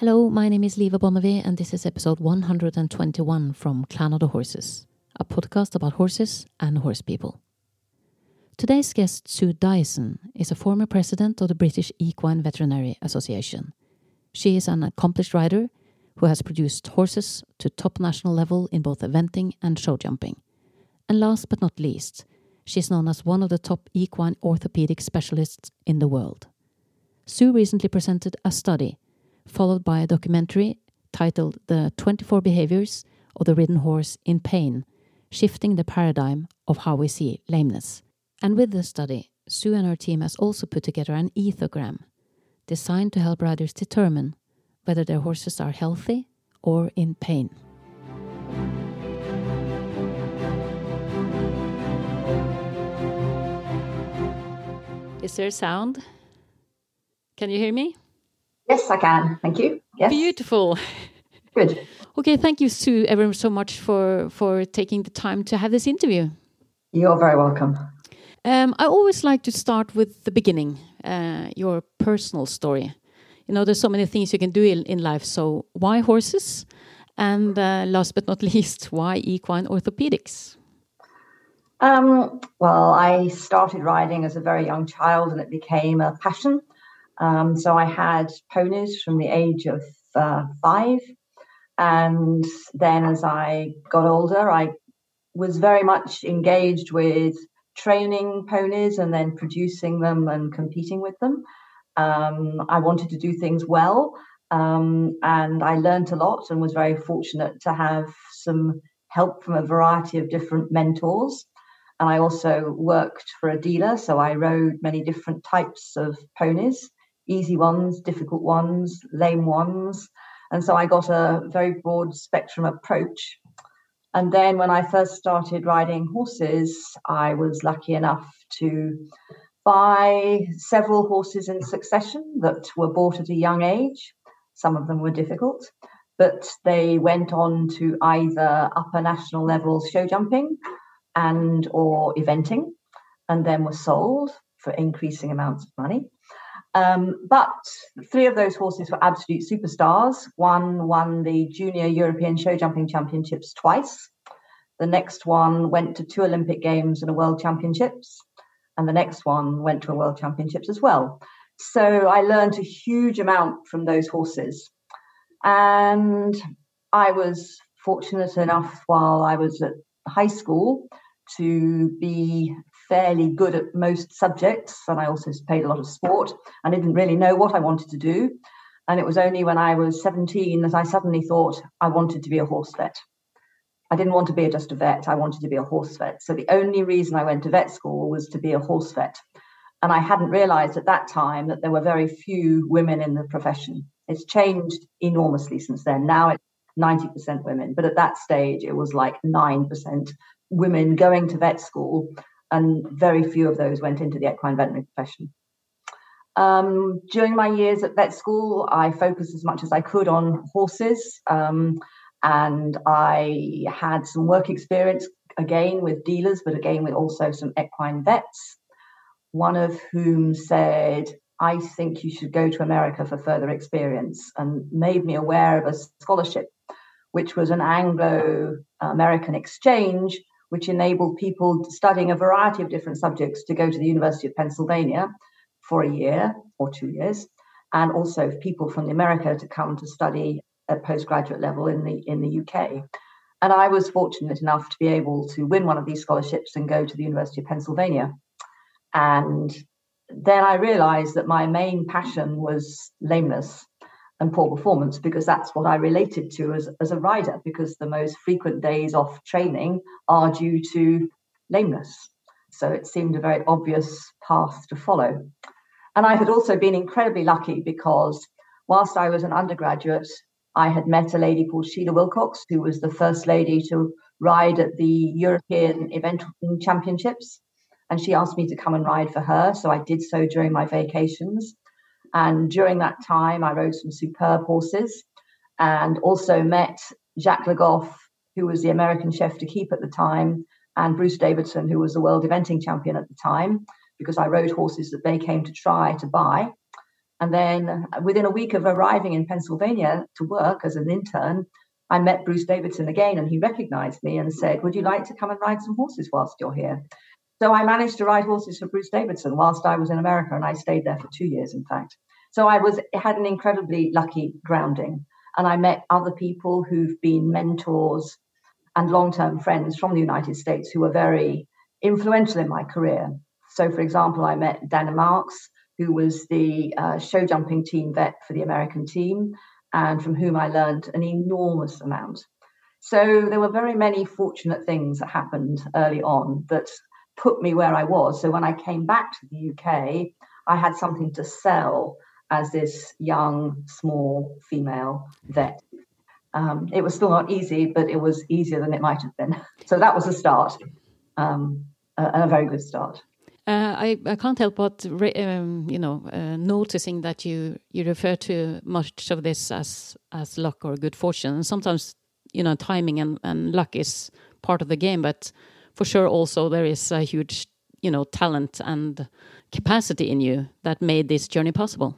Hello, my name is Liva Bonnevie, and this is episode 121 from Clan of the Horses, a podcast about horses and horse people. Today's guest, Sue Dyson, is a former president of the British Equine Veterinary Association. She is an accomplished rider who has produced horses to top national level in both eventing and show jumping. And last but not least, she is known as one of the top equine orthopedic specialists in the world. Sue recently presented a study followed by a documentary titled The 24 Behaviors of the Ridden Horse in Pain Shifting the Paradigm of How We See Lameness. And with the study, Sue and her team has also put together an ethogram designed to help riders determine whether their horses are healthy or in pain. Is there sound? Can you hear me? Yes, I can. Thank you. Yes. Beautiful. Good. Okay, thank you, Sue, ever so much for for taking the time to have this interview. You're very welcome. Um, I always like to start with the beginning, uh, your personal story. You know, there's so many things you can do in, in life. So, why horses? And uh, last but not least, why equine orthopedics? Um, well, I started riding as a very young child, and it became a passion. Um, so I had ponies from the age of uh, five. And then as I got older, I was very much engaged with training ponies and then producing them and competing with them. Um, I wanted to do things well. Um, and I learned a lot and was very fortunate to have some help from a variety of different mentors. And I also worked for a dealer, so I rode many different types of ponies easy ones, difficult ones, lame ones. And so I got a very broad spectrum approach. And then when I first started riding horses, I was lucky enough to buy several horses in succession that were bought at a young age. Some of them were difficult, but they went on to either upper national level show jumping and or eventing and then were sold for increasing amounts of money. Um, but three of those horses were absolute superstars. One won the Junior European Show Jumping Championships twice. The next one went to two Olympic Games and a World Championships. And the next one went to a World Championships as well. So I learned a huge amount from those horses. And I was fortunate enough while I was at high school to be fairly good at most subjects, and I also played a lot of sport. I didn't really know what I wanted to do. And it was only when I was 17 that I suddenly thought I wanted to be a horse vet. I didn't want to be just a vet, I wanted to be a horse vet. So the only reason I went to vet school was to be a horse vet. And I hadn't realized at that time that there were very few women in the profession. It's changed enormously since then. Now it's 90% women, but at that stage it was like 9% women going to vet school and very few of those went into the equine veterinary profession. Um, during my years at vet school, I focused as much as I could on horses, um, and I had some work experience again with dealers, but again with also some equine vets. One of whom said, I think you should go to America for further experience, and made me aware of a scholarship, which was an Anglo American exchange which enabled people studying a variety of different subjects to go to the University of Pennsylvania for a year or two years, and also people from America to come to study at postgraduate level in the in the UK. And I was fortunate enough to be able to win one of these scholarships and go to the University of Pennsylvania. And then I realized that my main passion was lameness and poor performance because that's what I related to as, as a rider, because the most frequent days off training are due to lameness. So it seemed a very obvious path to follow. And I had also been incredibly lucky because whilst I was an undergraduate, I had met a lady called Sheila Willcox, who was the first lady to ride at the European Event Championships. And she asked me to come and ride for her. So I did so during my vacations. And during that time, I rode some superb horses and also met Jacques Le Goff, who was the American chef d'équipe at the time, and Bruce Davidson, who was the world eventing champion at the time, because I rode horses that they came to try to buy. And then uh, within a week of arriving in Pennsylvania to work as an intern, I met Bruce Davidson again and he recognized me and said, Would you like to come and ride some horses whilst you're here? So I managed to ride horses for Bruce Davidson whilst I was in America and I stayed there for two years, in fact. So I was had an incredibly lucky grounding. And I met other people who've been mentors and long-term friends from the United States who were very influential in my career. So, for example, I met Dana Marks, who was the uh, show jumping team vet for the American team, and from whom I learned an enormous amount. So there were very many fortunate things that happened early on that put me where I was. So when I came back to the UK, I had something to sell as this young, small female vet. Um, it was still not easy, but it was easier than it might have been. So that was a start, um, a, a, very good start. Uh, I, I can't help but um, you know uh, noticing that you you refer to much of this as as luck or good fortune, and sometimes you know timing and, and luck is part of the game, but for sure also there is a huge you know talent and capacity in you that made this journey possible.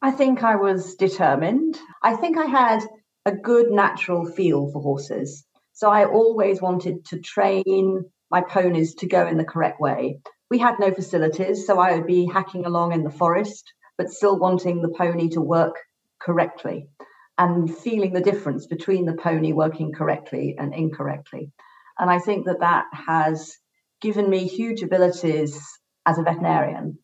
I think I was determined. I think I had a good natural feel for horses. So I always wanted to train my ponies to go in the correct way. We had no facilities, so I would be hacking along in the forest, but still wanting the pony to work correctly and feeling the difference between the pony working correctly and incorrectly. And I think that that has given me huge abilities as a veterinarian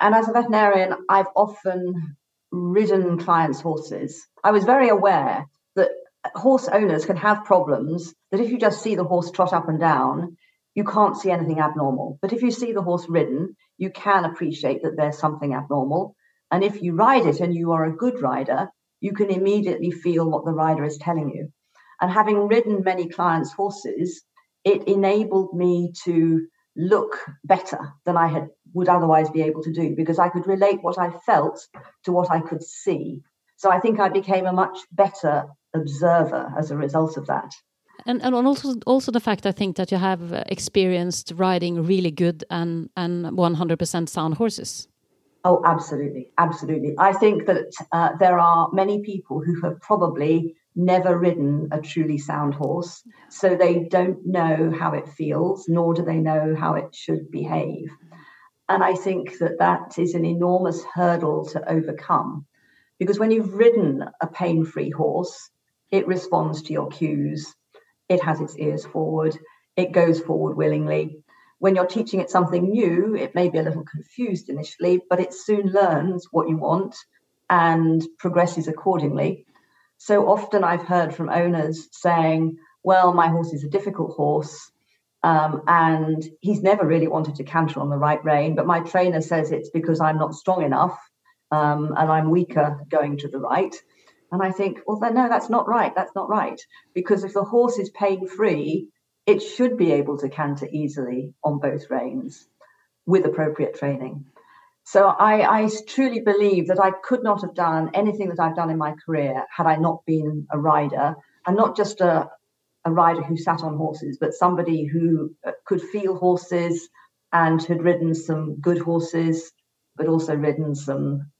and as a veterinarian, I've often ridden clients' horses. I was very aware that horse owners can have problems that if you just see the horse trot up and down, you can't see anything abnormal. But if you see the horse ridden, you can appreciate that there's something abnormal. And if you ride it and you are a good rider, you can immediately feel what the rider is telling you. And having ridden many clients' horses, it enabled me to look better than I had would otherwise be able to do because I could relate what I felt to what I could see. So I think I became a much better observer as a result of that. And, and also also the fact I think that you have experienced riding really good and and 100% sound horses. Oh, absolutely, absolutely. I think that uh, there are many people who have probably never ridden a truly sound horse, so they don't know how it feels, nor do they know how it should behave. And I think that that is an enormous hurdle to overcome because when you've ridden a pain free horse, it responds to your cues, it has its ears forward, it goes forward willingly. When you're teaching it something new, it may be a little confused initially, but it soon learns what you want and progresses accordingly. So often I've heard from owners saying, well, my horse is a difficult horse. Um, and he's never really wanted to canter on the right rein, but my trainer says it's because I'm not strong enough um, and I'm weaker going to the right. And I think, well, then, no, that's not right. That's not right. Because if the horse is pain free, it should be able to canter easily on both reins with appropriate training. So I, I, truly believe that I could not have done anything that I've done in my career had I not been a rider, and not just a, a rider who sat on horses, but somebody who uh, could feel horses and had ridden some good horses, but also ridden some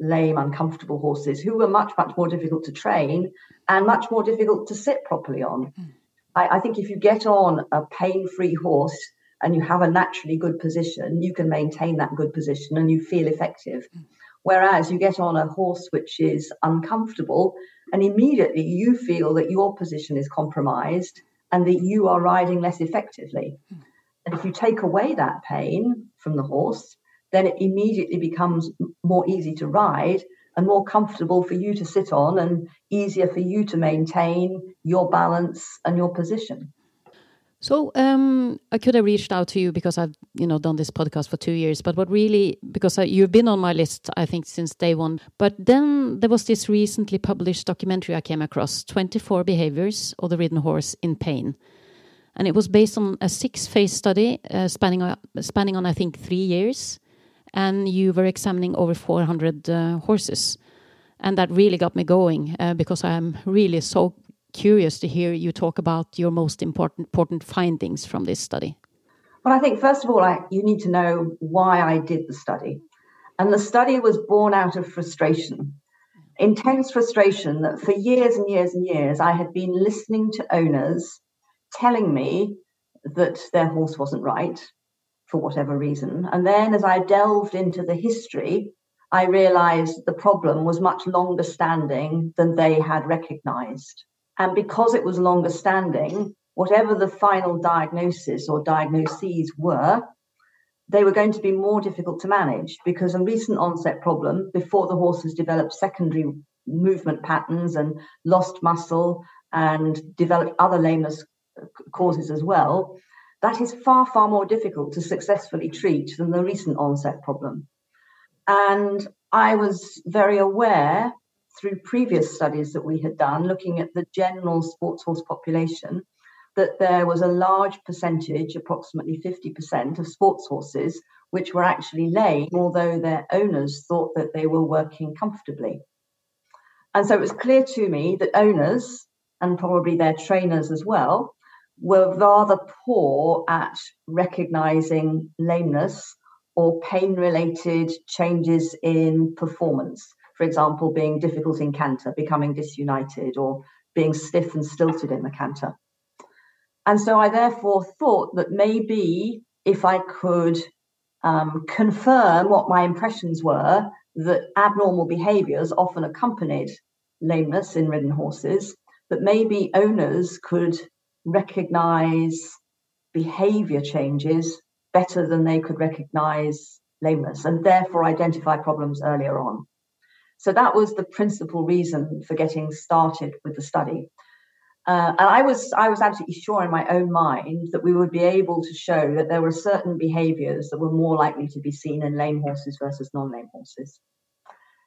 lame, uncomfortable horses who were much, much more difficult to train and much more difficult to sit properly on. Mm. I, I think if you get on a pain free horse, and you have a naturally good position, you can maintain that good position and you feel effective. Mm. Whereas you get on a horse which is uncomfortable, and immediately you feel that your position is compromised and that you are riding less effectively. Mm. And if you take away that pain from the horse, then it immediately becomes more easy to ride and more comfortable for you to sit on and easier for you to maintain your balance and your position. So um, I could have reached out to you because I've you know done this podcast for two years, but what really because I, you've been on my list I think since day one. But then there was this recently published documentary I came across: 24 behaviors of the ridden horse in pain, and it was based on a six-phase study uh, spanning uh, spanning on I think three years, and you were examining over 400 uh, horses, and that really got me going uh, because I'm really so curious to hear you talk about your most important, important findings from this study. Well, I think first of all, I, you need to know why I did the study. And the study was born out of frustration, intense frustration that for years and years and years I had been listening to owners telling me that their horse wasn't right for whatever reason. And then as I delved into the history, I realized the problem was much longer standing than they had recognized. And because it was longer standing, whatever the final diagnosis or diagnoses were, they were going to be more difficult to manage because a recent onset problem before the horse has developed secondary movement patterns and lost muscle and developed other lameness causes as well, that is far, far more difficult to successfully treat than the recent onset problem. And I was very aware through previous studies that we had done, looking at the general sports horse population, that there was a large percentage, approximately 50% of sports horses, which were actually lame, although their owners thought that they were working comfortably. And so it was clear to me that owners, and probably their trainers as well, were rather poor at recognizing lameness or pain related changes in performance. For example, being difficult in canter, becoming disunited, or being stiff and stilted in the canter. And so I therefore thought that maybe if I could um, confirm what my impressions were, that abnormal behaviors often accompanied lameness in ridden horses, that maybe owners could recognize behavior changes better than they could recognize lameness and therefore identify problems earlier on. So that was the principal reason for getting started with the study. Uh, and I was I was absolutely sure in my own mind that we would be able to show that there were certain behaviors that were more likely to be seen in lame horses versus non-lame horses.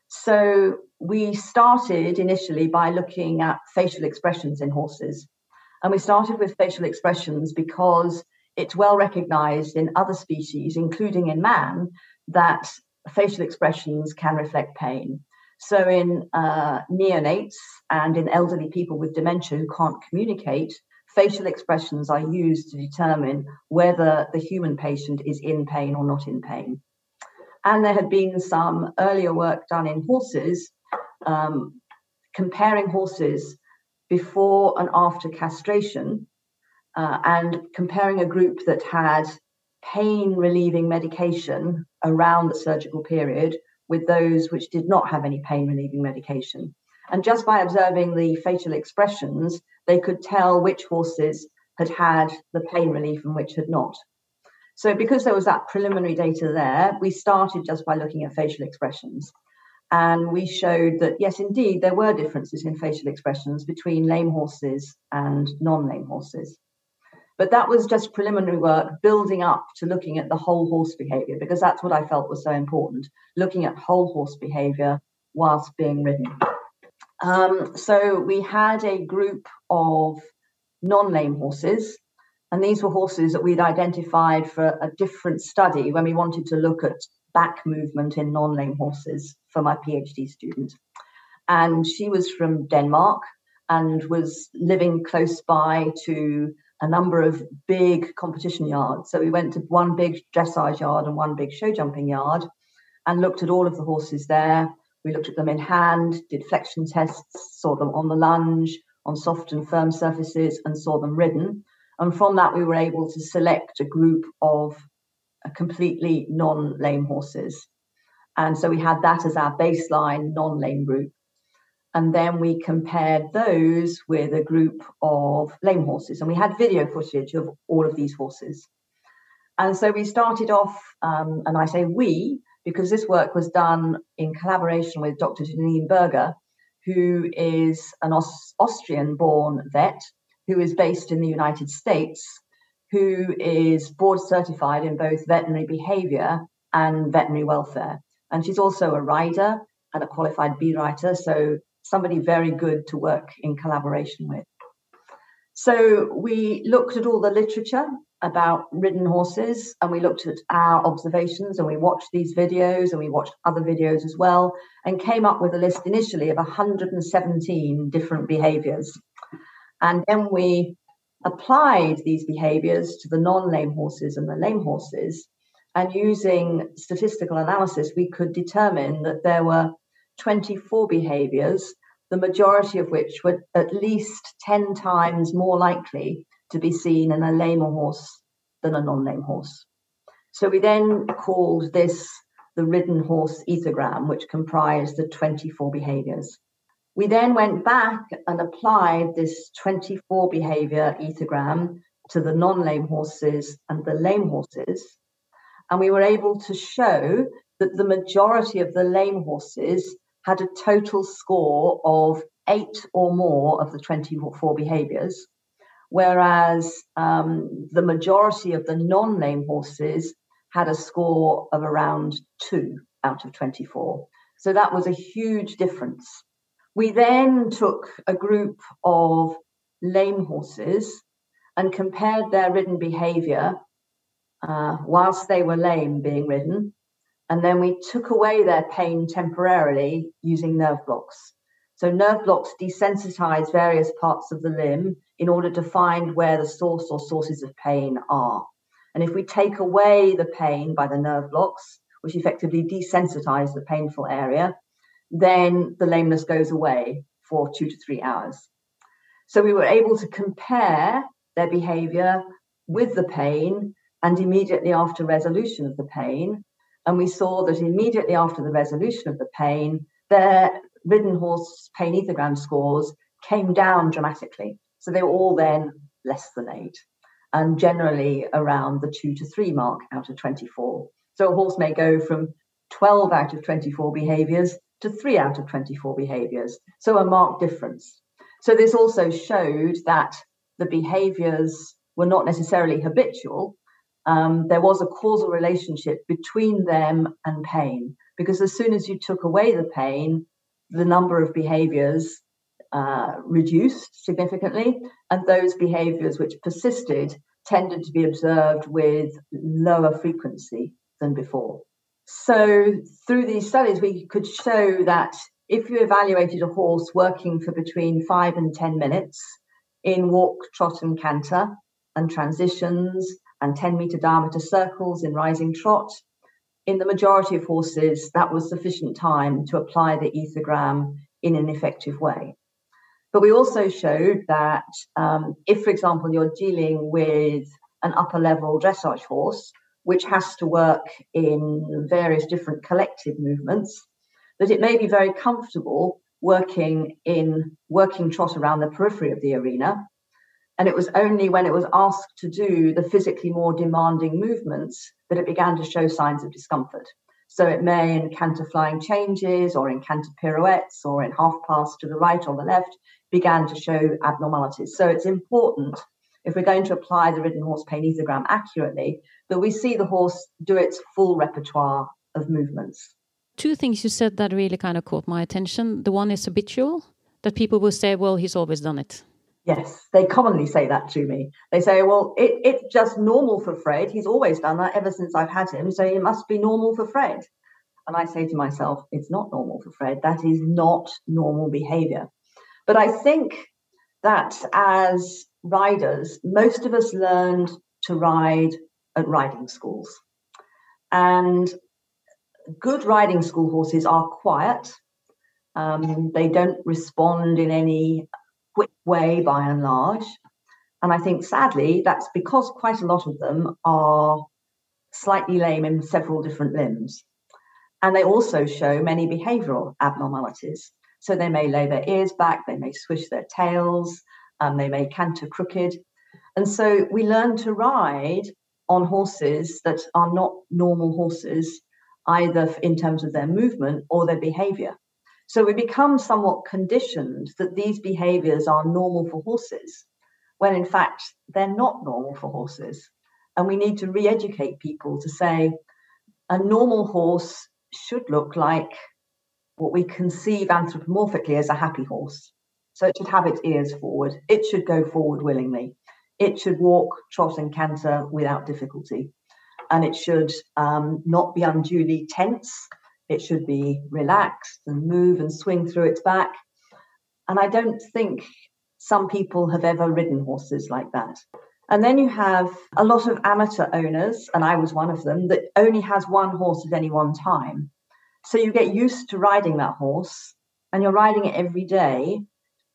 So we started initially by looking at facial expressions in horses. And we started with facial expressions because it's well recognized in other species, including in man, that facial expressions can reflect pain. So, in uh, neonates and in elderly people with dementia who can't communicate, facial expressions are used to determine whether the human patient is in pain or not in pain. And there had been some earlier work done in horses, um, comparing horses before and after castration, uh, and comparing a group that had pain relieving medication around the surgical period with those which did not have any pain relieving medication. And just by observing the facial expressions, they could tell which horses had had the pain relief and which had not. So, because there was that preliminary data there, we started just by looking at facial expressions. And we showed that, yes, indeed, there were differences in facial expressions between lame horses and non lame horses. But that was just preliminary work building up to looking at the whole horse behavior, because that's what I felt was so important looking at whole horse behavior whilst being ridden. Um, so we had a group of non lame horses, and these were horses that we'd identified for a different study when we wanted to look at back movement in non lame horses for my PhD student. And she was from Denmark and was living close by to a number of big competition yards. So we went to one big dressage yard and one big show jumping yard and looked at all of the horses there. We looked at them in hand, did flexion tests, saw them on the lunge, on soft and firm surfaces, and saw them ridden. And from that, we were able to select a group of uh, completely non lame horses. And so we had that as our baseline non lame group. And then we compared those with a group of lame horses. And we had video footage of all of these horses. And so we started off, um, and I say we, because this work was done in collaboration with Dr. Jeannine Berger, who is an Aus- Austrian born vet who is based in the United States, who is board certified in both veterinary behavior and veterinary welfare. And she's also a rider and a qualified bee writer. So somebody very good to work in collaboration with. So we looked at all the literature about ridden horses and we looked at our observations and we watched these videos and we watched other videos as well and came up with a list initially of 117 different behaviors. And then we applied these behaviors to the non lame horses and the lame horses And using statistical analysis, we could determine that there were 24 behaviors, the majority of which were at least 10 times more likely to be seen in a lame horse than a non lame horse. So we then called this the ridden horse ethogram, which comprised the 24 behaviors. We then went back and applied this 24 behavior ethogram to the non lame horses and the lame horses. And we were able to show that the majority of the lame horses had a total score of eight or more of the 24 behaviors, whereas um, the majority of the non lame horses had a score of around two out of 24. So that was a huge difference. We then took a group of lame horses and compared their ridden behavior uh, whilst they were lame being ridden. And then we took away their pain temporarily using nerve blocks. So, nerve blocks desensitize various parts of the limb in order to find where the source or sources of pain are. And if we take away the pain by the nerve blocks, which effectively desensitize the painful area, then the lameness goes away for two to three hours. So we were able to compare their behavior with the pain and immediately after resolution of the pain. And we saw that immediately after the resolution of the pain, their ridden horse pain ethogram scores came down dramatically. So they were all then less than eight and generally around the two to three mark out of 24. So a horse may go from 12 out of 24 behaviors to three out of 24 behaviors. So a marked difference. So this also showed that the behaviors were not necessarily habitual. Um, there was a causal relationship between them and pain, because as soon as you took away the pain, the number of behaviors uh, reduced significantly, and those behaviors which persisted tended to be observed with lower frequency than before. So, through these studies, we could show that if you evaluated a horse working for between five and 10 minutes in walk, trot, and canter, and transitions, and 10 meter diameter circles in rising trot, in the majority of horses, that was sufficient time to apply the ethogram in an effective way. But we also showed that um, if, for example, you're dealing with an upper level dressage horse, which has to work in various different collective movements, that it may be very comfortable working in working trot around the periphery of the arena. And it was only when it was asked to do the physically more demanding movements that it began to show signs of discomfort. So it may in canter flying changes or in canter pirouettes or in half pass to the right or the left began to show abnormalities. So it's important if we're going to apply the ridden horse pain ethogram accurately that we see the horse do its full repertoire of movements. Two things you said that really kind of caught my attention. The one is habitual, that people will say, well, he's always done it. Yes, they commonly say that to me. They say, well, it, it's just normal for Fred. He's always done that ever since I've had him. So it must be normal for Fred. And I say to myself, it's not normal for Fred. That is not normal behavior. But I think that as riders, most of us learned to ride at riding schools. And good riding school horses are quiet. Um, they don't respond in any quick way by and large. And I think sadly, that's because quite a lot of them are slightly lame in several different limbs. And they also show many behavioral abnormalities. So they may lay their ears back, they may swish their tails, um, they may canter crooked. And so we learn to ride on horses that are not normal horses, either in terms of their movement or their behavior. So we become somewhat conditioned that these behaviors are normal for horses, when in fact they're not normal for horses. And we need to re educate people to say a normal horse should look like what we conceive anthropomorphically as a happy horse. So it should have its ears forward. It should go forward willingly. It should walk, trot, and canter without difficulty. And it should um, not be unduly tense. It should be relaxed and move and swing through its back. And I don't think some people have ever ridden horses like that. And then you have a lot of amateur owners, and I was one of them, that only has one horse at any one time. So you get used to riding that horse and you're riding it every day.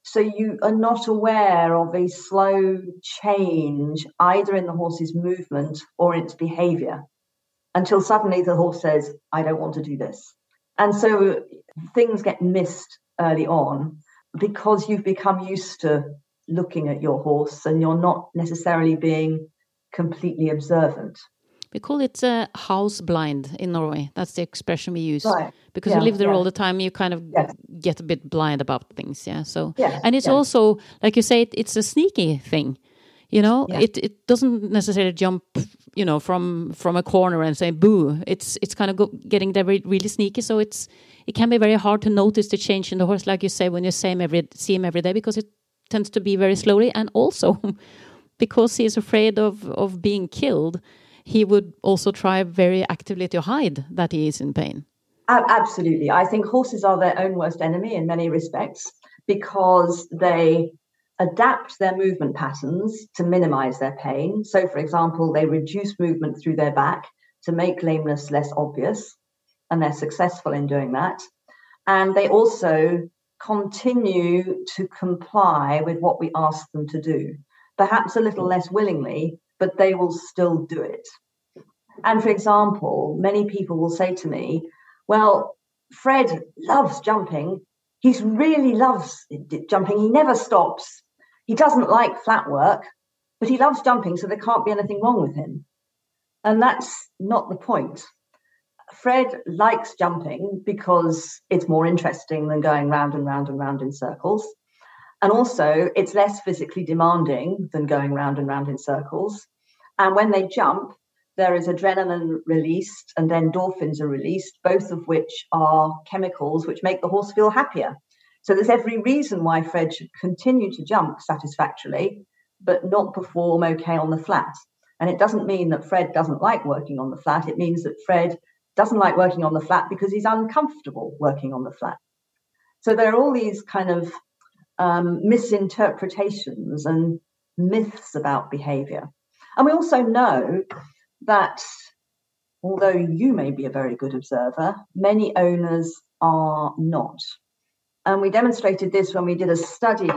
So you are not aware of a slow change either in the horse's movement or its behavior until suddenly the horse says, I don't want to do this. And so things get missed early on because you've become used to looking at your horse and you're not necessarily being completely observant. We call it uh, house blind in Norway. That's the expression we use. Right. Because Yeah, you live there yeah. all the time, you kind of Yes. get a bit blind about things. Yeah. So, Yes, and it's yes. also, like you say, it, it's a sneaky thing. You know, Yeah. it, it doesn't necessarily jump, you know, from from a corner and say boo. It's it's kind of go, getting there re- really sneaky. So it's it can be very hard to notice the change in the horse, like you say, when you see him every see him every day, because it tends to be very slowly, and also because he is afraid of of being killed, he would also try very actively to hide that he is in pain. Absolutely. I think horses are their own worst enemy in many respects because they adapt their movement patterns to minimize their pain. So, for example, they reduce movement through their back to make lameness less obvious, and they're successful in doing that. And they also continue to comply with what we ask them to do, perhaps a little less willingly, but they will still do it. And for example, many people will say to me, well, Fred loves jumping. He really loves jumping. He never stops. He doesn't like flat work, but he loves jumping, so there can't be anything wrong with him. And that's not the point. Fred likes jumping because it's more interesting than going round and round and round in circles. And also, it's less physically demanding than going round and round in circles. And when they jump, there is adrenaline released and endorphins are released, both of which are chemicals which make the horse feel happier. So there's every reason why Fred should continue to jump satisfactorily, but not perform okay on the flat. And it doesn't mean that Fred doesn't like working on the flat. It means that Fred doesn't like working on the flat because he's uncomfortable working on the flat. So there are all these kind of um, misinterpretations and myths about behavior. And we also know that although you may be a very good observer, many owners are not. And we demonstrated this when we did a study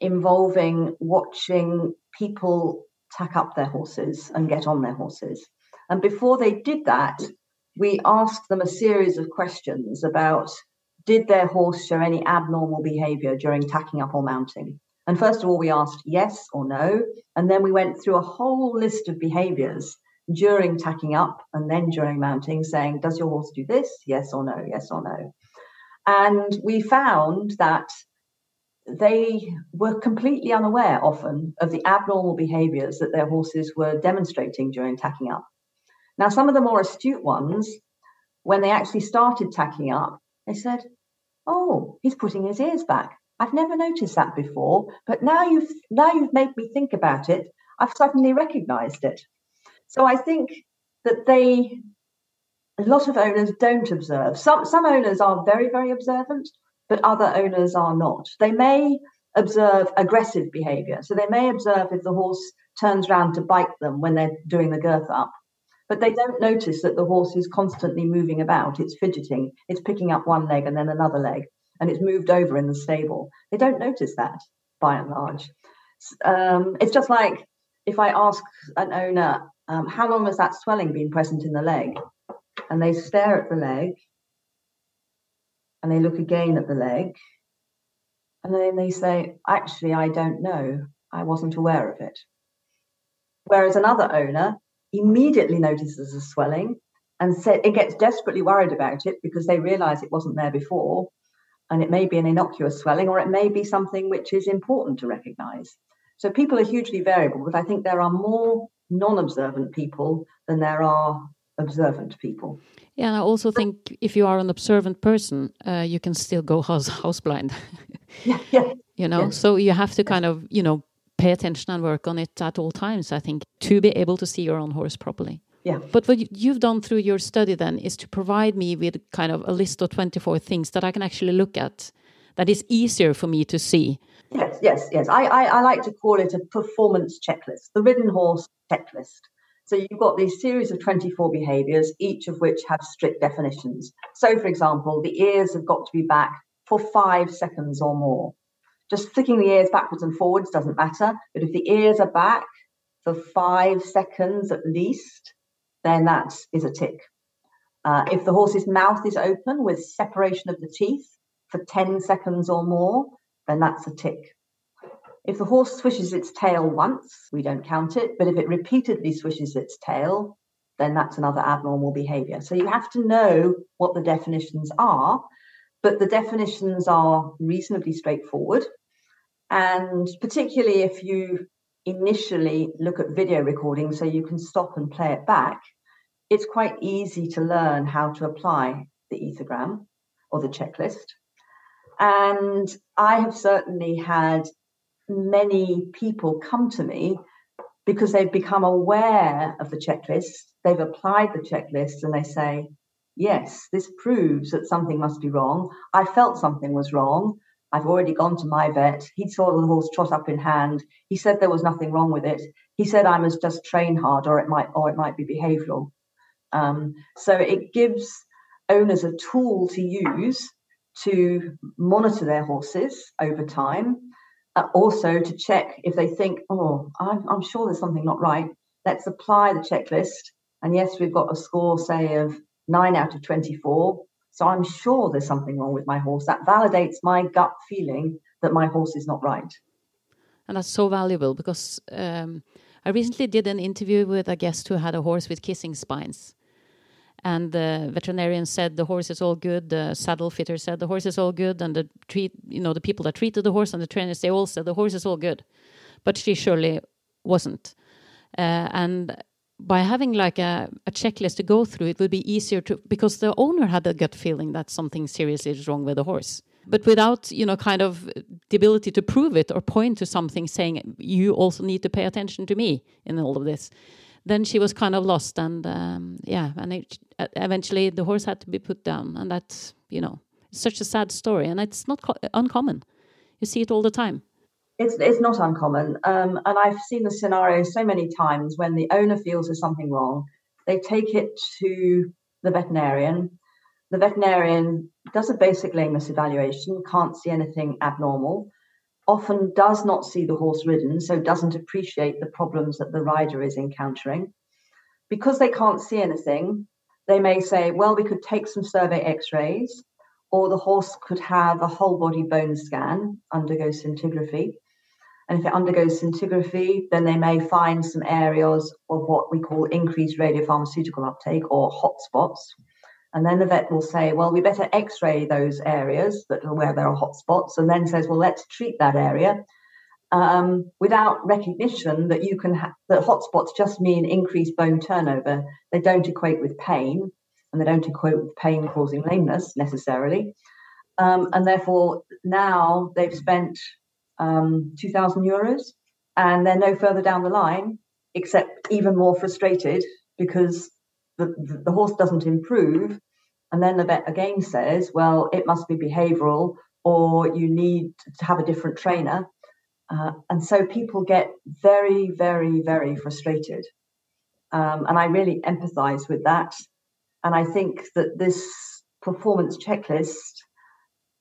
involving watching people tack up their horses and get on their horses. And before they did that, we asked them a series of questions about did their horse show any abnormal behavior during tacking up or mounting? And first of all, we asked yes or no. And then we went through a whole list of behaviors during tacking up and then during mounting, saying, Does your horse do this? Yes or no? Yes or no? And we found that they were completely unaware often of the abnormal behaviors that their horses were demonstrating during tacking up. Now, some of the more astute ones, when they actually started tacking up, they said, Oh, he's putting his ears back. I've never noticed that before, but now you've now you've made me think about it. I've suddenly recognized it. So I think that they a lot of owners don't observe. Some some owners are very, very observant, but other owners are not. They may observe aggressive behavior. So they may observe if the horse turns around to bite them when they're doing the girth up. But they don't notice that the horse is constantly moving about. It's fidgeting, it's picking up one leg and then another leg, and it's moved over in the stable. They don't notice that by and large. Um, it's just like if I ask an owner, um, how long has that swelling been present in the leg? And they stare at the leg and they look again at the leg. And then they say, actually, I don't know. I wasn't aware of it. Whereas another owner immediately notices a swelling and said it gets desperately worried about it because they realize it wasn't there before. And it may be an innocuous swelling or it may be something which is important to recognize. So people are hugely variable, but I think there are more non observant people than there are observant people. Yeah, and I also think if you are an observant person, uh, you can still go house house blind. Yeah, yeah. you know, Yes. so you have to kind of you know pay attention and work on it at all times. I think to be able to see your own horse properly. Yeah. But what you- you've done through your study then is to provide me with kind of a list of twenty four things that I can actually look at that is easier for me to see. Yes, yes, yes. I, I, I like to call it a performance checklist, the ridden horse checklist. So you've got these series of 24 behaviors, each of which have strict definitions. So, for example, the ears have got to be back for five seconds or more. Just flicking the ears backwards and forwards doesn't matter. But if the ears are back for five seconds at least, then that is a tick. Uh, if the horse's mouth is open with separation of the teeth for 10 seconds or more, then that's a tick. If the horse swishes its tail once, we don't count it, but if it repeatedly swishes its tail, then that's another abnormal behavior. So you have to know what the definitions are, but the definitions are reasonably straightforward. And particularly if you initially look at video recording so you can stop and play it back, it's quite easy to learn how to apply the ethogram or the checklist. And I have certainly had many people come to me because they've become aware of the checklist, they've applied the checklist, and they say, Yes, this proves that something must be wrong. I felt something was wrong. I've already gone to my vet. He saw the horse trot up in hand. He said there was nothing wrong with it. He said I must just train hard, or it might, or it might be behavioural. Um, so it gives owners a tool to use to monitor their horses over time. Uh, also to check if they think, oh, I'm, I'm sure there's something not right. Let's apply the checklist. And yes, we've got a score, say, of nine out of 24. So I'm sure there's something wrong with my horse. That validates my gut feeling that my horse is not right. And that's so valuable because um, I recently did an interview with a guest who had a horse with kissing spines and the veterinarian said the horse is all good. The saddle fitter said the horse is all good. And the treat you know the people that treated the horse and the trainers they all said the horse is all good. But she surely wasn't. Uh, and by having like a, a, checklist to go through it would be easier to because the owner had a gut feeling that something seriously is wrong with the horse. But without you know kind of the ability to prove it or point to something saying you also need to pay attention to me in all of this then she was kind of lost and um, yeah and it, eventually the horse had to be put down and that's you know it's such a sad story and it's not uncommon. You see it all the time. It's, it's not uncommon. Um, and i've seen the scenario so many times when the owner feels there's something wrong they take it to the veterinarian. The veterinarian does a basic lameness evaluation can't see anything abnormal often does not see the horse ridden, so doesn't appreciate the problems that the rider is encountering. Because they can't see anything, they may say, well, we could take some survey x rays, or the horse could have a whole body bone scan, undergo scintigraphy. And if it undergoes scintigraphy, then they may find some areas of what we call increased radiopharmaceutical uptake or hotspots. And then the vet will say, well, we better x ray those areas that are where there are hot spots, and then says, well, let's treat that area um, without recognition that you can ha- that hotspots just mean increased bone turnover. They don't equate with pain, and they don't equate with pain causing lameness necessarily. Um, and therefore, now they've spent um, 2,000 euros and they're no further down the line, except even more frustrated because the, the horse doesn't improve, and then the vet again says, well, it must be behavioral or you need to have a different trainer. Uh, and so people get very, very, very frustrated. Um, and I really empathize with that. And I think that this performance checklist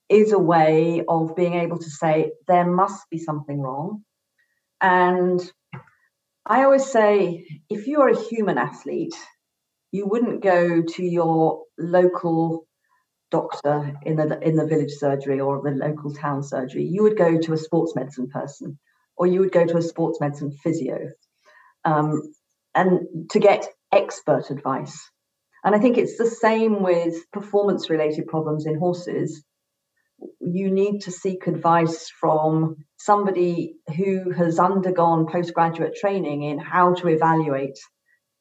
is a way of being able to say there must be something wrong. And I always say if you're a human athlete, you wouldn't go to your local doctor in the in the village surgery or the local town surgery. You would go to a sports medicine person, or you would go to a sports medicine physio, um, and to get expert advice. And I think it's the same with performance related problems in horses. You need to seek advice from somebody who has undergone postgraduate training in how to evaluate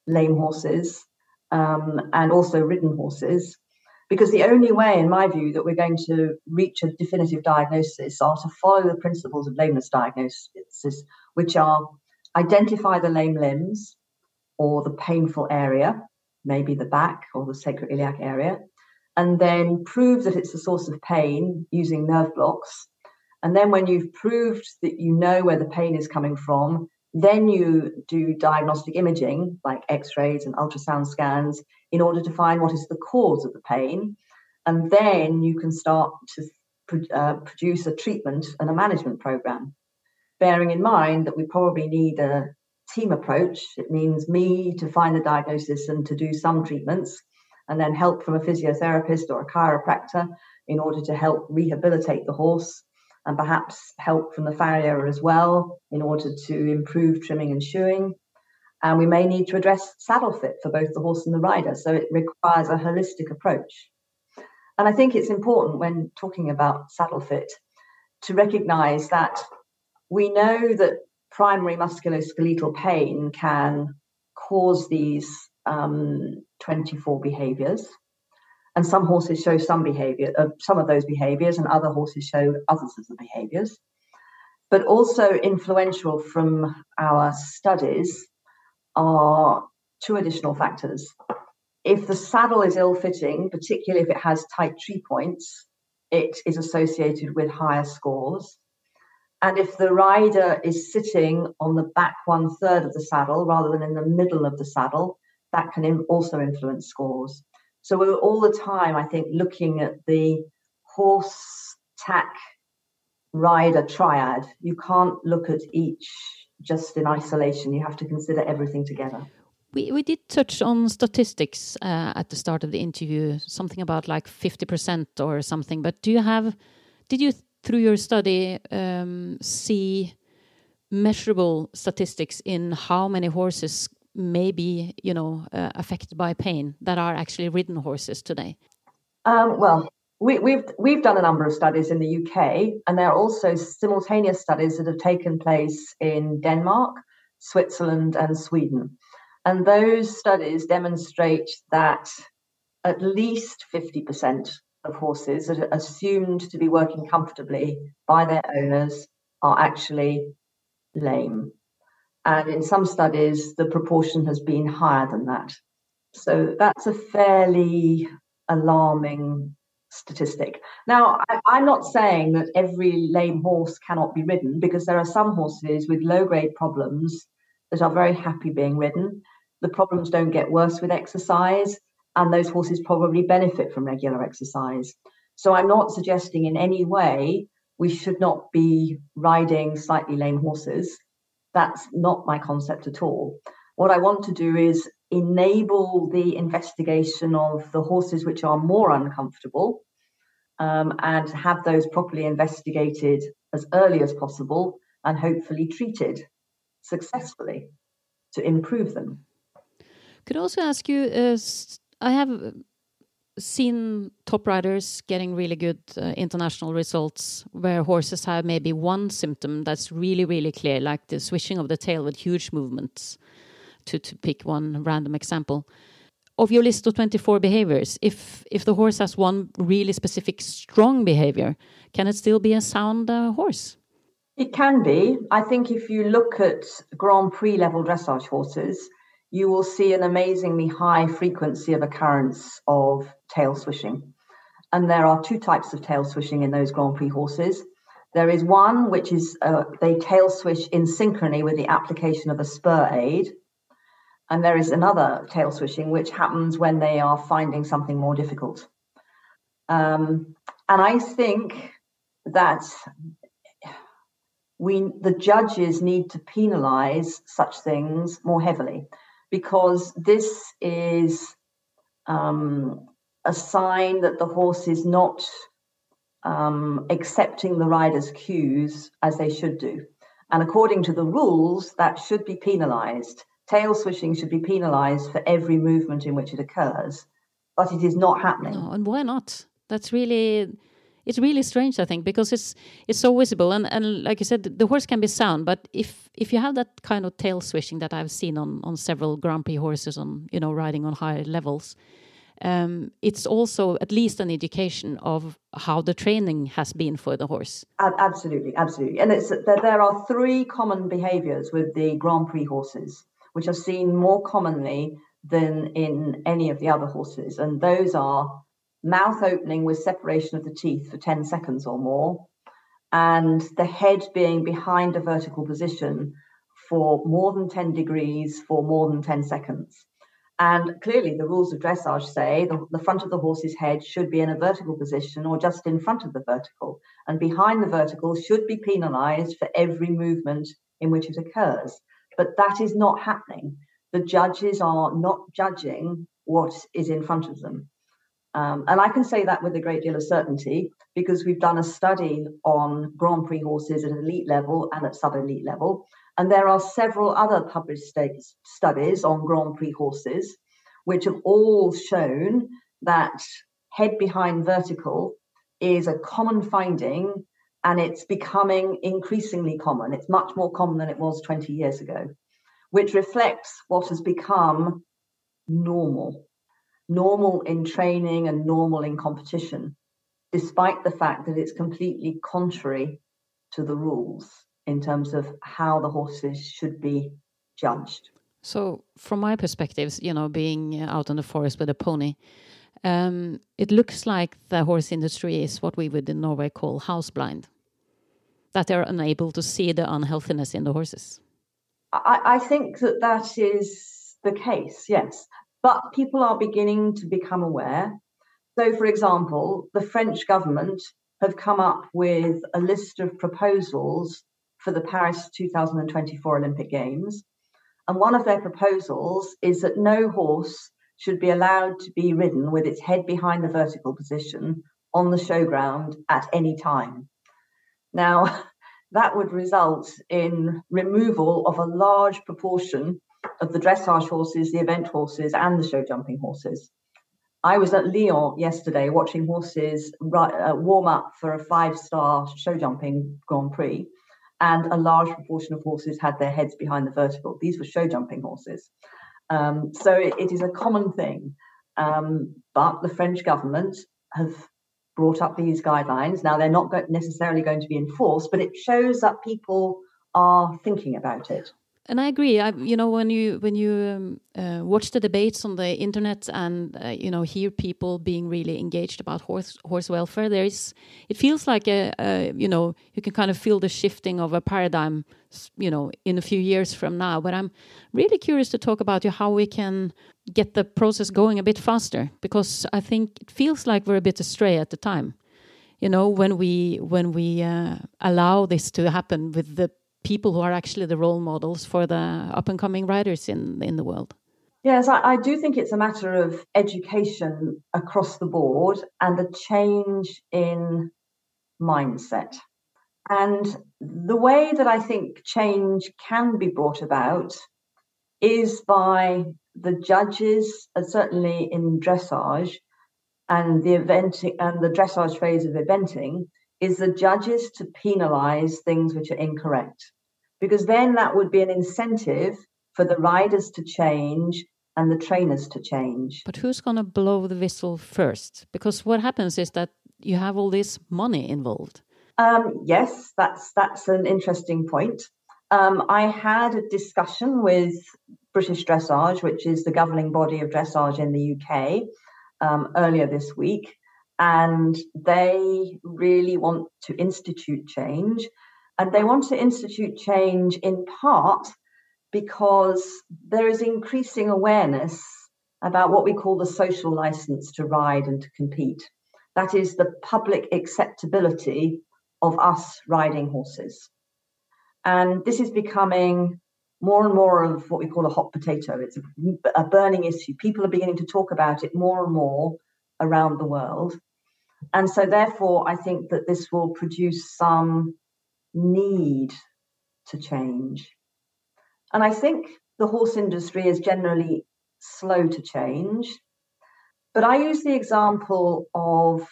lame horses um, and also ridden horses. Because the only way, in my view, that we're going to reach a definitive diagnosis are to follow the principles of lameness diagnosis, which are identify the lame limbs or the painful area, maybe the back or the sacroiliac area, and then prove that it's a source of pain using nerve blocks. And then when you've proved that you know where the pain is coming from, then you do diagnostic imaging like x rays and ultrasound scans in order to find what is the cause of the pain. And then you can start to uh, produce a treatment and a management program, bearing in mind that we probably need a team approach. It means me to find the diagnosis and to do some treatments, and then help from a physiotherapist or a chiropractor in order to help rehabilitate the horse and perhaps help from the farrier as well in order to improve trimming and shoeing. And we may need to address saddle fit for both the horse and the rider. So it requires a holistic approach. And I think it's important when talking about saddle fit to recognize that we know that primary musculoskeletal pain can cause these um, 24 behaviors. And some horses show some behavior, uh, some of those behaviors, and other horses show others of the behaviors. But also influential from our studies are two additional factors. If the saddle is ill fitting, particularly if it has tight tree points, it is associated with higher scores. And if the rider is sitting on the back one third of the saddle rather than in the middle of the saddle, that can also influence scores. So we're all the time, I think, looking at the horse tack rider triad. You can't look at each just in isolation. You have to consider everything together. We, we did touch on statistics uh, at the start of the interview, something about like 50% or something. But do you have, did you, through your study, um, see measurable statistics in how many horses may be, you know, uh, affected by pain that are actually ridden horses today? Um, well, we, have we've, we've done a number of studies in the UK, and there are also simultaneous studies that have taken place in Denmark, Switzerland, and Sweden. And those studies demonstrate that at least 50% of horses that are assumed to be working comfortably by their owners are actually lame. And in some studies, the proportion has been higher than that. So that's a fairly alarming statistic. Now, I, am not saying that every lame horse cannot be ridden because there are some horses with low grade problems that are very happy being ridden. The problems don't get worse with exercise, and those horses probably benefit from regular exercise. So I'm not suggesting in any way we should not be riding slightly lame horses. That's not my concept at all. What I want to do is enable the investigation of the horses which are more uncomfortable um, and have those properly investigated as early as possible and hopefully treated successfully to improve them. Could also ask you, uh, I have seen top riders getting really good uh, international results where horses have maybe one symptom that's really, really clear, like the swishing of the tail with huge movements, to, to pick one random example. Of your list of 24 behaviors, if, if the horse has one really specific strong behavior, can it still be a sound uh, horse? It can be. I think if you look at Grand Prix level dressage horses, you will see an amazingly high frequency of occurrence of tail swishing. And there are two types of tail swishing in those Grand Prix horses. There is one which is uh, they tail swish in synchrony with the application of a spur aid. And there is another tail swishing which happens when they are finding something more difficult. Um, and I think that we the judges need to penalize such things more heavily because this is um, a sign that the horse is not um, accepting the rider's cues as they should do. And according to the rules, that should be penalized. Tail swishing should be penalized for every movement in which it occurs, but it is not happening. No, and why not? That's really it's really strange i think because it's it's so visible and and like you said the horse can be sound but if if you have that kind of tail swishing that i've seen on on several grand prix horses on you know riding on higher levels um, it's also at least an indication of how the training has been for the horse. Absolutely, absolutely. And it's there are three common behaviors with the Grand Prix horses, which are seen more commonly than in any of the other horses. And those are mouth opening with separation of the teeth for 10 seconds or more, and the head being behind a vertical position for more than 10 degrees for more than 10 seconds. And clearly, the rules of dressage say the, the, front of the horse's head should be in a vertical position or just in front of the vertical, and behind the vertical should be penalized for every movement in which it occurs. But that is not happening. The judges are not judging what is in front of them. Um, and I can say that with a great deal of certainty because we've done a study on Grand Prix horses at elite level and at sub elite level. And there are several other published studies on Grand Prix horses, which have all shown that head behind vertical is a common finding and it's becoming increasingly common. It's much more common than it was 20 years ago, which reflects what has become normal normal in training and normal in competition, despite the fact that it's completely contrary to the rules in terms of how the horses should be judged. So, from my perspective, you know, being out in the forest with a pony, um, it looks like the horse industry is what we would in Norway call house blind, that they're unable to see the unhealthiness in the horses. I, I think that that is the case, yes. But people are beginning to become aware. So, for example, the French government have come up with a list of proposals for the Paris 2024 Olympic Games. And one of their proposals is that no horse should be allowed to be ridden with its head behind the vertical position on the showground at any time. Now, that would result in removal of a large proportion of the dressage horses, the event horses, and the show jumping horses. I was at Lyon yesterday watching horses uh, warm up for a five star show jumping Grand Prix, and a large proportion of horses had their heads behind the vertical. These were show jumping horses. Um, so it, it is a common thing. Um, but the French government have brought up these guidelines. Now, they're not necessarily going to be enforced, but it shows that people are thinking about it and I agree. I, you know, when you when you um, uh, watch the debates on the internet and uh, you know hear people being really engaged about horse horse welfare, there is it feels like a, a, you know you can kind of feel the shifting of a paradigm, you know, in a few years from now. But I'm really curious to talk about you how we can get the process going a bit faster because I think it feels like we're a bit astray at the time you know when we when we uh, allow this to happen with the people who are actually the role models for the up and coming riders in in the world. Yes, I, I, do think it's a matter of education across the board and a change in mindset. And the way that I think change can be brought about is by the judges, uh, certainly in dressage and the eventing and the dressage phase of eventing, is the judges to penalize things which are incorrect. Because then that would be an incentive for the riders to change and the trainers to change. But who's going to blow the whistle first? Because what happens is that you have all this money involved. Um, yes, that's that's an interesting point. Um, I had a discussion with British Dressage, which is the governing body of dressage in the UK, um, earlier this week, and they really want to institute change. And they want to institute change in part because there is increasing awareness about what we call the social license to ride and to compete. That is the public acceptability of us riding horses. And this is becoming more and more of what we call a hot potato. It's a, burning issue. People are beginning to talk about it more and more around the world. And so, therefore, I think that this will produce some need to change. And I think the horse industry is generally slow to change. But I use the example of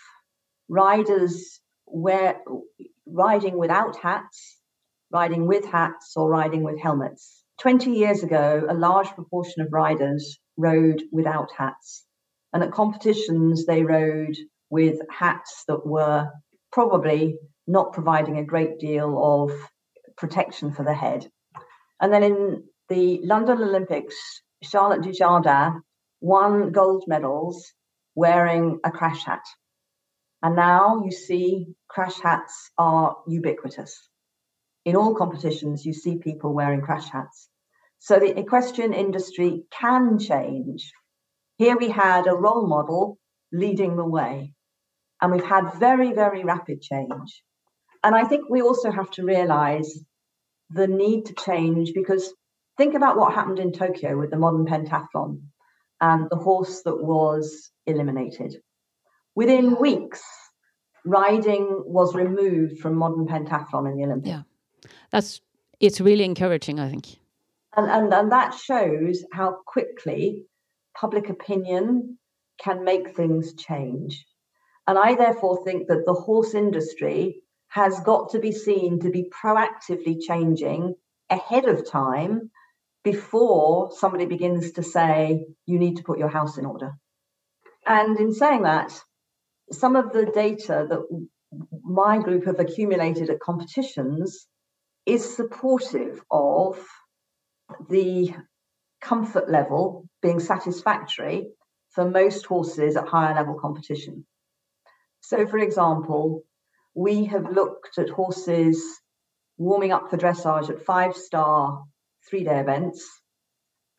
riders where riding without hats, riding with hats, or riding with helmets. 20 years ago, a large proportion of riders rode without hats. And at competitions, they rode with hats that were probably not providing a great deal of protection for the head. And then in the London Olympics, Charlotte Dujardin won gold medals wearing a crash hat. And now you see crash hats are ubiquitous. In all competitions, you see people wearing crash hats. So the equestrian industry can change. Here we had a role model leading the way, and we've had very, very rapid change. And I think we also have to realize the need to change because think about what happened in Tokyo with the modern pentathlon and the horse that was eliminated. Within weeks, riding was removed from modern pentathlon in the Olympics. Yeah, that's it's really encouraging, I think. And, and, and that shows how quickly public opinion can make things change. And I therefore think that the horse industry has got to be seen to be proactively changing ahead of time before somebody begins to say, you need to put your house in order. And in saying that, some of the data that my group have accumulated at competitions is supportive of the comfort level being satisfactory for most horses at higher level competition. So, for example, we have looked at horses warming up for dressage at five star three day events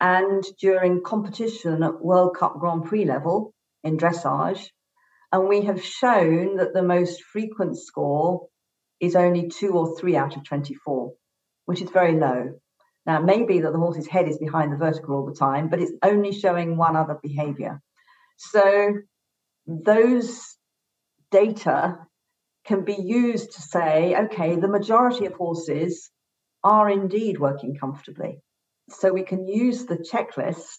and during competition at World Cup Grand Prix level in dressage. And we have shown that the most frequent score is only two or three out of 24, which is very low. Now, it may be that the horse's head is behind the vertical all the time, but it's only showing one other behavior. So those data can be used to say, okay, the majority of horses are indeed working comfortably. So we can use the checklist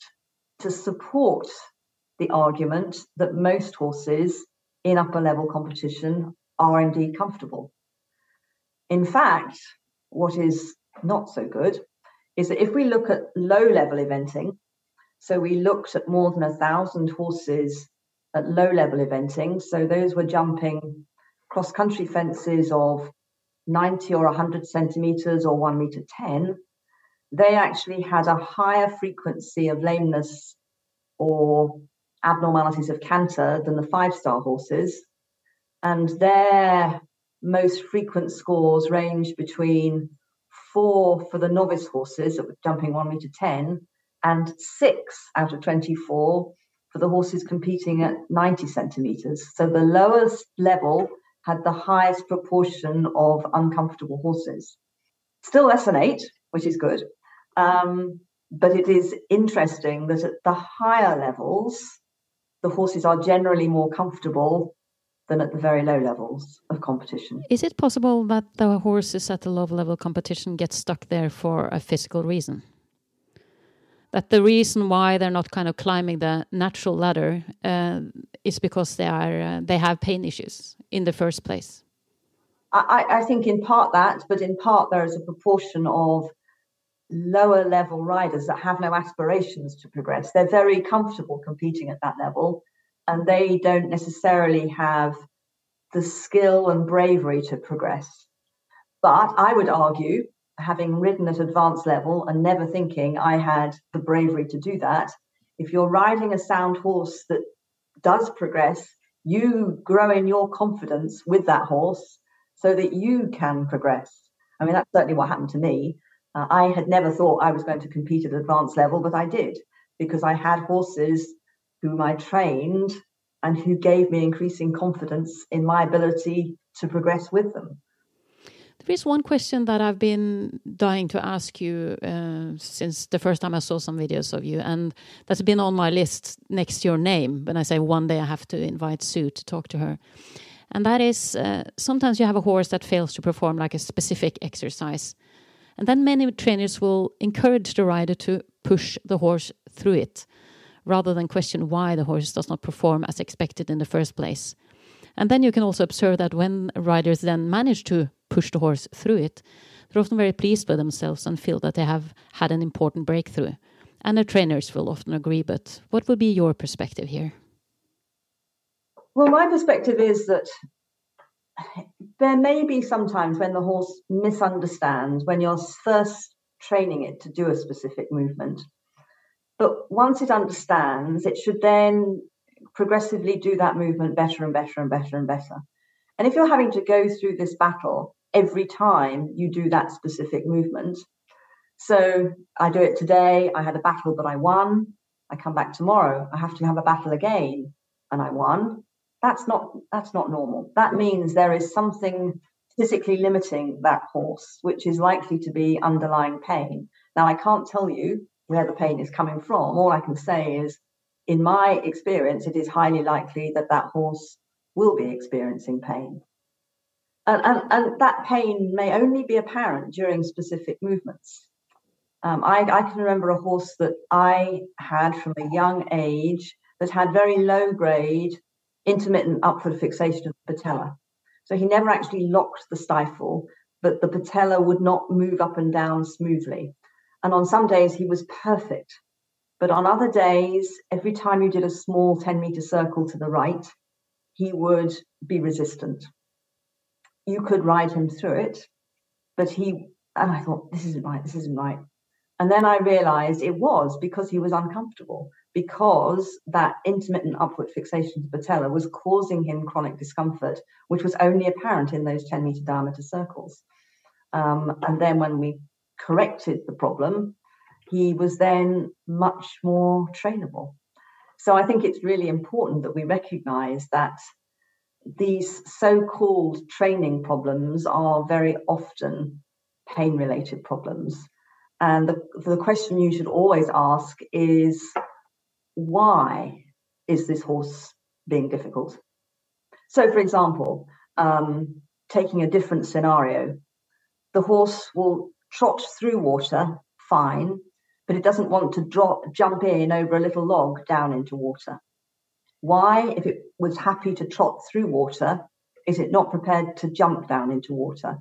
to support the argument that most horses in upper level competition are indeed comfortable. In fact, what is not so good is that if we look at low level eventing, so we looked at more than a thousand horses at low level eventing, so those were jumping cross country fences of 90 or 100 centimeters or 1 meter 10, they actually had a higher frequency of lameness or abnormalities of canter than the five star horses. And their most frequent scores range between four for the novice horses that were jumping 1 meter 10 and six out of 24 for the horses competing at 90 centimeters. So the lowest level had the highest proportion of uncomfortable horses. Still less than eight, which is good. Um, but it is interesting that at the higher levels, the horses are generally more comfortable than at the very low levels of competition. Is it possible that the horses at the low level competition get stuck there for a physical reason? That the reason why they're not kind of climbing the natural ladder uh, is because they are uh, they have pain issues in the first place. I, I think in part that, but in part there is a proportion of lower level riders that have no aspirations to progress. They're very comfortable competing at that level, and they don't necessarily have the skill and bravery to progress. But I would argue, having ridden at advanced level and never thinking I had the bravery to do that, if you're riding a sound horse that does progress, you grow in your confidence with that horse so that you can progress. I mean, that's certainly what happened to me. Uh, I had never thought I was going to compete at advanced level, but I did because I had horses whom I trained and who gave me increasing confidence in my ability to progress with them. There is one question that I've been dying to ask you uh, since the first time I saw some videos of you, and that's been on my list next to your name. When I say one day I have to invite Sue to talk to her, and that is uh, sometimes you have a horse that fails to perform like a specific exercise, and then many trainers will encourage the rider to push the horse through it, rather than question why the horse does not perform as expected in the first place. And then you can also observe that when riders then manage to push the horse through it, they're often very pleased with themselves and feel that they have had an important breakthrough. And their trainers will often agree, but what would be your perspective here? Well, my perspective is that there may be sometimes when the horse misunderstands when you're first training it to do a specific movement. But once it understands, it should then progressively do that movement better and better and better and better. And if you're having to go through this battle every time you do that specific movement, so I do it today, I had a battle but I won. I come back tomorrow, I have to have a battle again and I won. That's not that's not normal. That means there is something physically limiting that horse, which is likely to be underlying pain. Now I can't tell you where the pain is coming from. All I can say is in my experience, it is highly likely that that horse will be experiencing pain. And, and, and that pain may only be apparent during specific movements. Um, I, I, can remember a horse that I had from a young age that had very low grade intermittent upward fixation of the patella. So he never actually locked the stifle, but the patella would not move up and down smoothly. And on some days, he was perfect. But on other days, every time you did a small 10 meter circle to the right, he would be resistant. You could ride him through it, but he, and I thought, this isn't right, this isn't right. And then I realized it was because he was uncomfortable, because that intermittent upward fixation to patella was causing him chronic discomfort, which was only apparent in those 10 meter diameter circles. Um, and then when we corrected the problem, he was then much more trainable. So I think it's really important that we recognize that these so called training problems are very often pain related problems. And the, the question you should always ask is why is this horse being difficult? So, for example, um, taking a different scenario, the horse will trot through water fine, but it doesn't want to drop, jump in over a little log down into water. Why, if it was happy to trot through water, is it not prepared to jump down into water?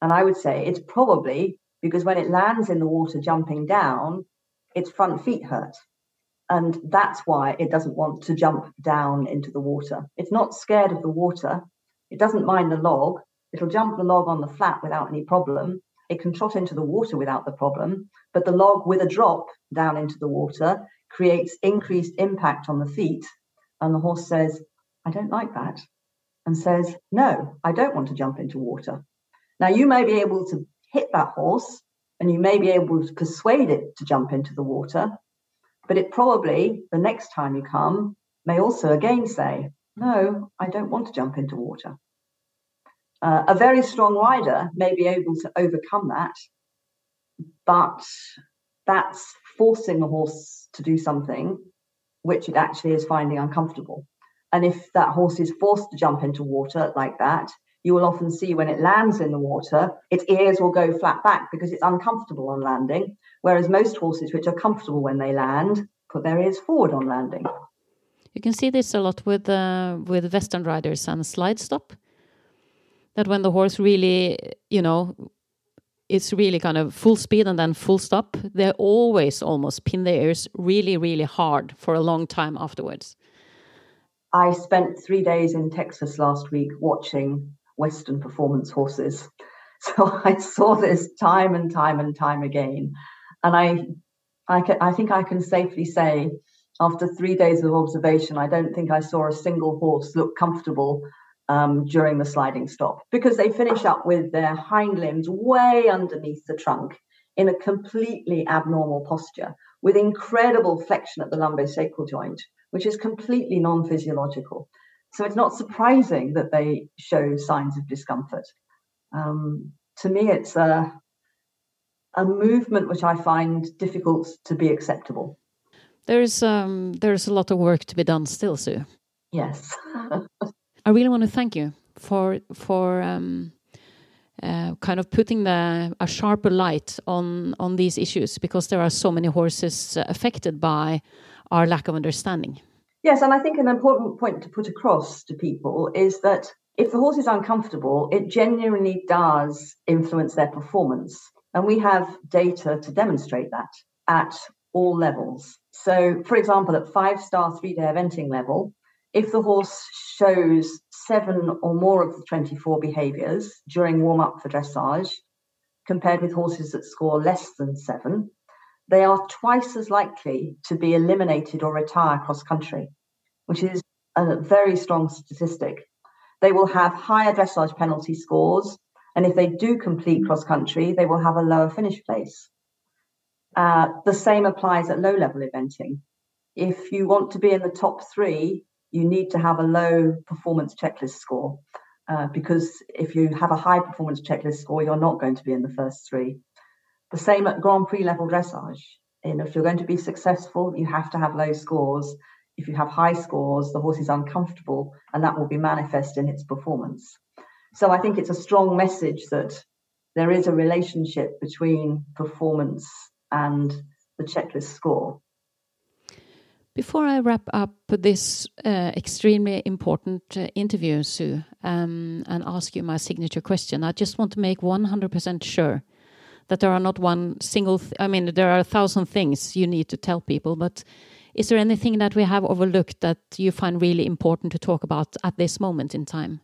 And I would say it's probably because when it lands in the water jumping down, its front feet hurt. And that's why it doesn't want to jump down into the water. It's not scared of the water. It doesn't mind the log. It'll jump the log on the flat without any problem. It can trot into the water without the problem, but the log with a drop down into the water creates increased impact on the feet. And the horse says, I don't like that. And says, No, I don't want to jump into water. Now, you may be able to hit that horse and you may be able to persuade it to jump into the water, but it probably, the next time you come, may also again say, No, I don't want to jump into water. Uh, a very strong rider may be able to overcome that, but that's forcing the horse to do something which it actually is finding uncomfortable. And if that horse is forced to jump into water like that, you will often see when it lands in the water, its ears will go flat back because it's uncomfortable on landing. Whereas most horses, which are comfortable when they land, put their ears forward on landing. You can see this a lot with uh, with Western riders and slide stop that when the horse really, you know, it's really kind of full speed and then full stop, they always almost pin their ears really, really hard for a long time afterwards. I spent three days in Texas last week watching Western performance horses. So I saw this time and time and time again. And I, I, can, I think I can safely say, after three days of observation, I don't think I saw a single horse look comfortable um, during the sliding stop because they finish up with their hind limbs way underneath the trunk in a completely abnormal posture with incredible flexion at the lumbosacral joint, which is completely non physiological. So it's not surprising that they show signs of discomfort. Um, to me, it's a, a movement which I find difficult to be acceptable. There's um, there's a lot of work to be done still, Sue. Yes. I really want to thank you for for um, uh, kind of putting the, a sharper light on on these issues because there are so many horses uh, affected by our lack of understanding. Yes, and I think an important point to put across to people is that if the horse is uncomfortable, it genuinely does influence their performance. And we have data to demonstrate that at all levels. So, for example, at five star three day eventing level, if the horse shows seven or more of the 24 behaviors during warm up for dressage, compared with horses that score less than seven, they are twice as likely to be eliminated or retire cross country, which is a very strong statistic. They will have higher dressage penalty scores, and if they do complete cross country, they will have a lower finish place. Uh, the same applies at low level eventing. If you want to be in the top three, you need to have a low performance checklist score. Uh, because if you have a high performance checklist score, you're not going to be in the first three. The same at Grand Prix level dressage. And if you're going to be successful, you have to have low scores. If you have high scores, the horse is uncomfortable and that will be manifest in its performance. So I think it's a strong message that there is a relationship between performance and the checklist score. Before I wrap up this uh, extremely important uh, interview, Sue, um, and ask you my signature question, I just want to make 100% sure that there are not one single, I mean, there are a thousand things you need to tell people, but is there anything that we have overlooked that you find really important to talk about at this moment in time?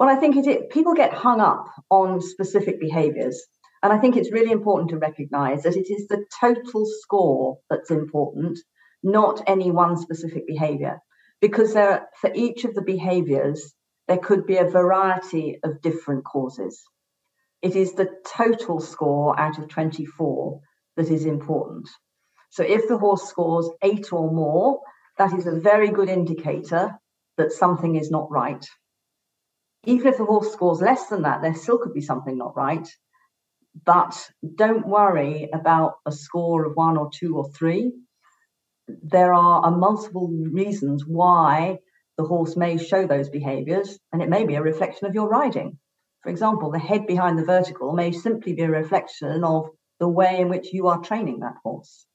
Well, I think it, people get hung up on specific behaviors. And I think it's really important to recognize that it is the total score that's important, not any one specific behavior. Because there, for each of the behaviors, there could be a variety of different causes. It is the total score out of 24 that is important. So if the horse scores eight or more, that is a very good indicator that something is not right. Even if the horse scores less than that, there still could be something not right. But don't worry about a score of one or two or three. There are a multiple reasons why the horse may show those behaviors, and it may be a reflection of your riding. For example, the head behind the vertical may simply be a reflection of the way in which you are training that horse.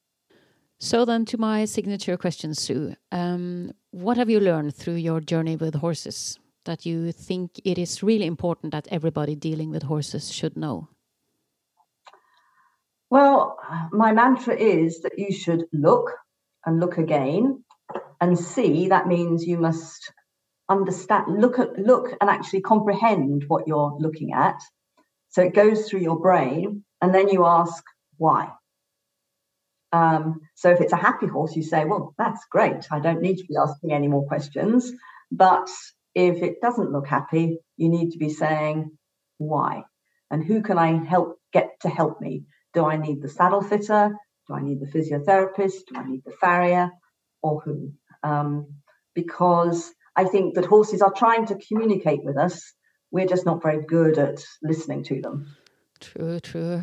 So, then to my signature question, Sue. Um, what have you learned through your journey with horses that you think it is really important that everybody dealing with horses should know? Well, my mantra is that you should look and look again and see. That means you must understand, look at, look and actually comprehend what you're looking at. So it goes through your brain, and then you ask why. Um, so if it's a happy horse, you say, "Well, that's great. I don't need to be asking any more questions." But if it doesn't look happy, you need to be saying, "Why?" and who can I help get to help me? Do I need the saddle fitter? Do I need the physiotherapist? Do I need the farrier? Or who? Um, because I think that horses are trying to communicate with us. We're just not very good at listening to them. True, true.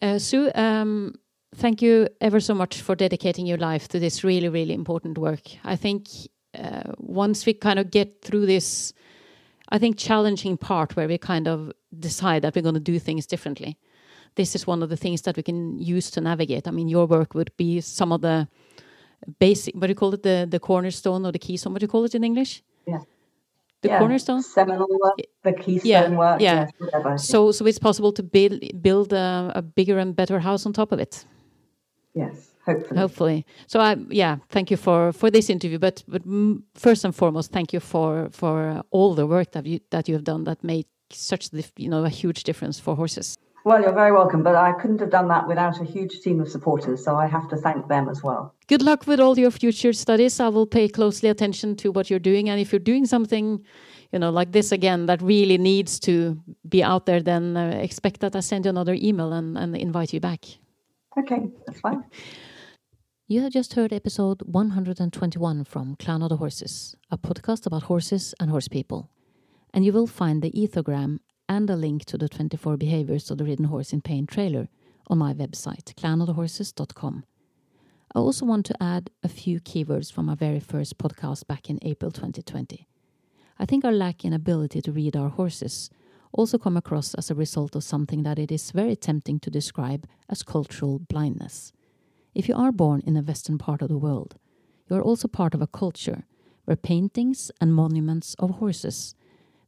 Uh, Sue, um, thank you ever so much for dedicating your life to this really, really important work. I think uh, once we kind of get through this, I think challenging part where we kind of decide that we're going to do things differently, this is one of the things that we can use to navigate. I mean, your work would be some of the basic, what do you call it, the, the cornerstone or the keystone, what do you call it in English? Yeah. The yeah. cornerstone? Seminal work, the keystone yeah. work. Yeah. Yes, so, so it's possible to build, build a, a bigger and better house on top of it. Yes. Hopefully. Hopefully. So I yeah, thank you for for this interview. But but first and foremost, thank you for for all the work that you that you have done that made such you know a huge difference for horses. Well, you're very welcome, but I couldn't have done that without a huge team of supporters, so I have to thank them as well. Good luck with all your future studies. I will pay closely attention to what you're doing, and if you're doing something, you know, like this again, that really needs to be out there, then uh, expect that I send you another email and, and invite you back. Okay, that's fine. You have just heard episode 121 from Clan of the Horses, a podcast about horses and horse people. And you will find the ethogram and a link to the 24 behaviors of the ridden horse in pain trailer on my website, clanofthehorses.com. I also want to add a few keywords from my very first podcast back in April 2020. I think our lack in ability to read our horses also come across as a result of something that it is very tempting to describe as cultural blindness. If you are born in a western part of the world, you are also part of a culture where paintings and monuments of horses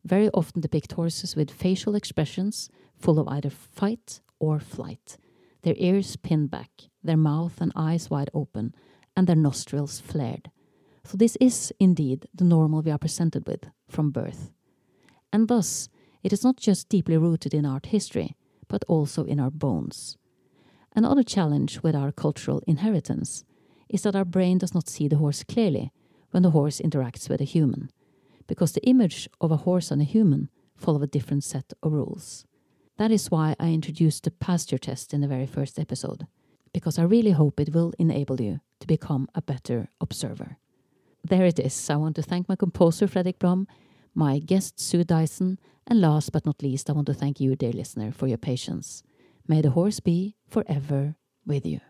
very often depict horses with facial expressions full of either fight or flight, their ears pinned back, their mouth and eyes wide open, and their nostrils flared. So, this is indeed the normal we are presented with from birth. And thus, it is not just deeply rooted in art history, but also in our bones. Another challenge with our cultural inheritance is that our brain does not see the horse clearly when the horse interacts with a human, because the image of a horse and a human follow a different set of rules. That is why I introduced the pasture test in the very first episode, because I really hope it will enable you to become a better observer. There it is. I want to thank my composer, Fredrik Blom, my guest, Sue Dyson, and last but not least, I want to thank you, dear listener, for your patience. May the horse be forever with you.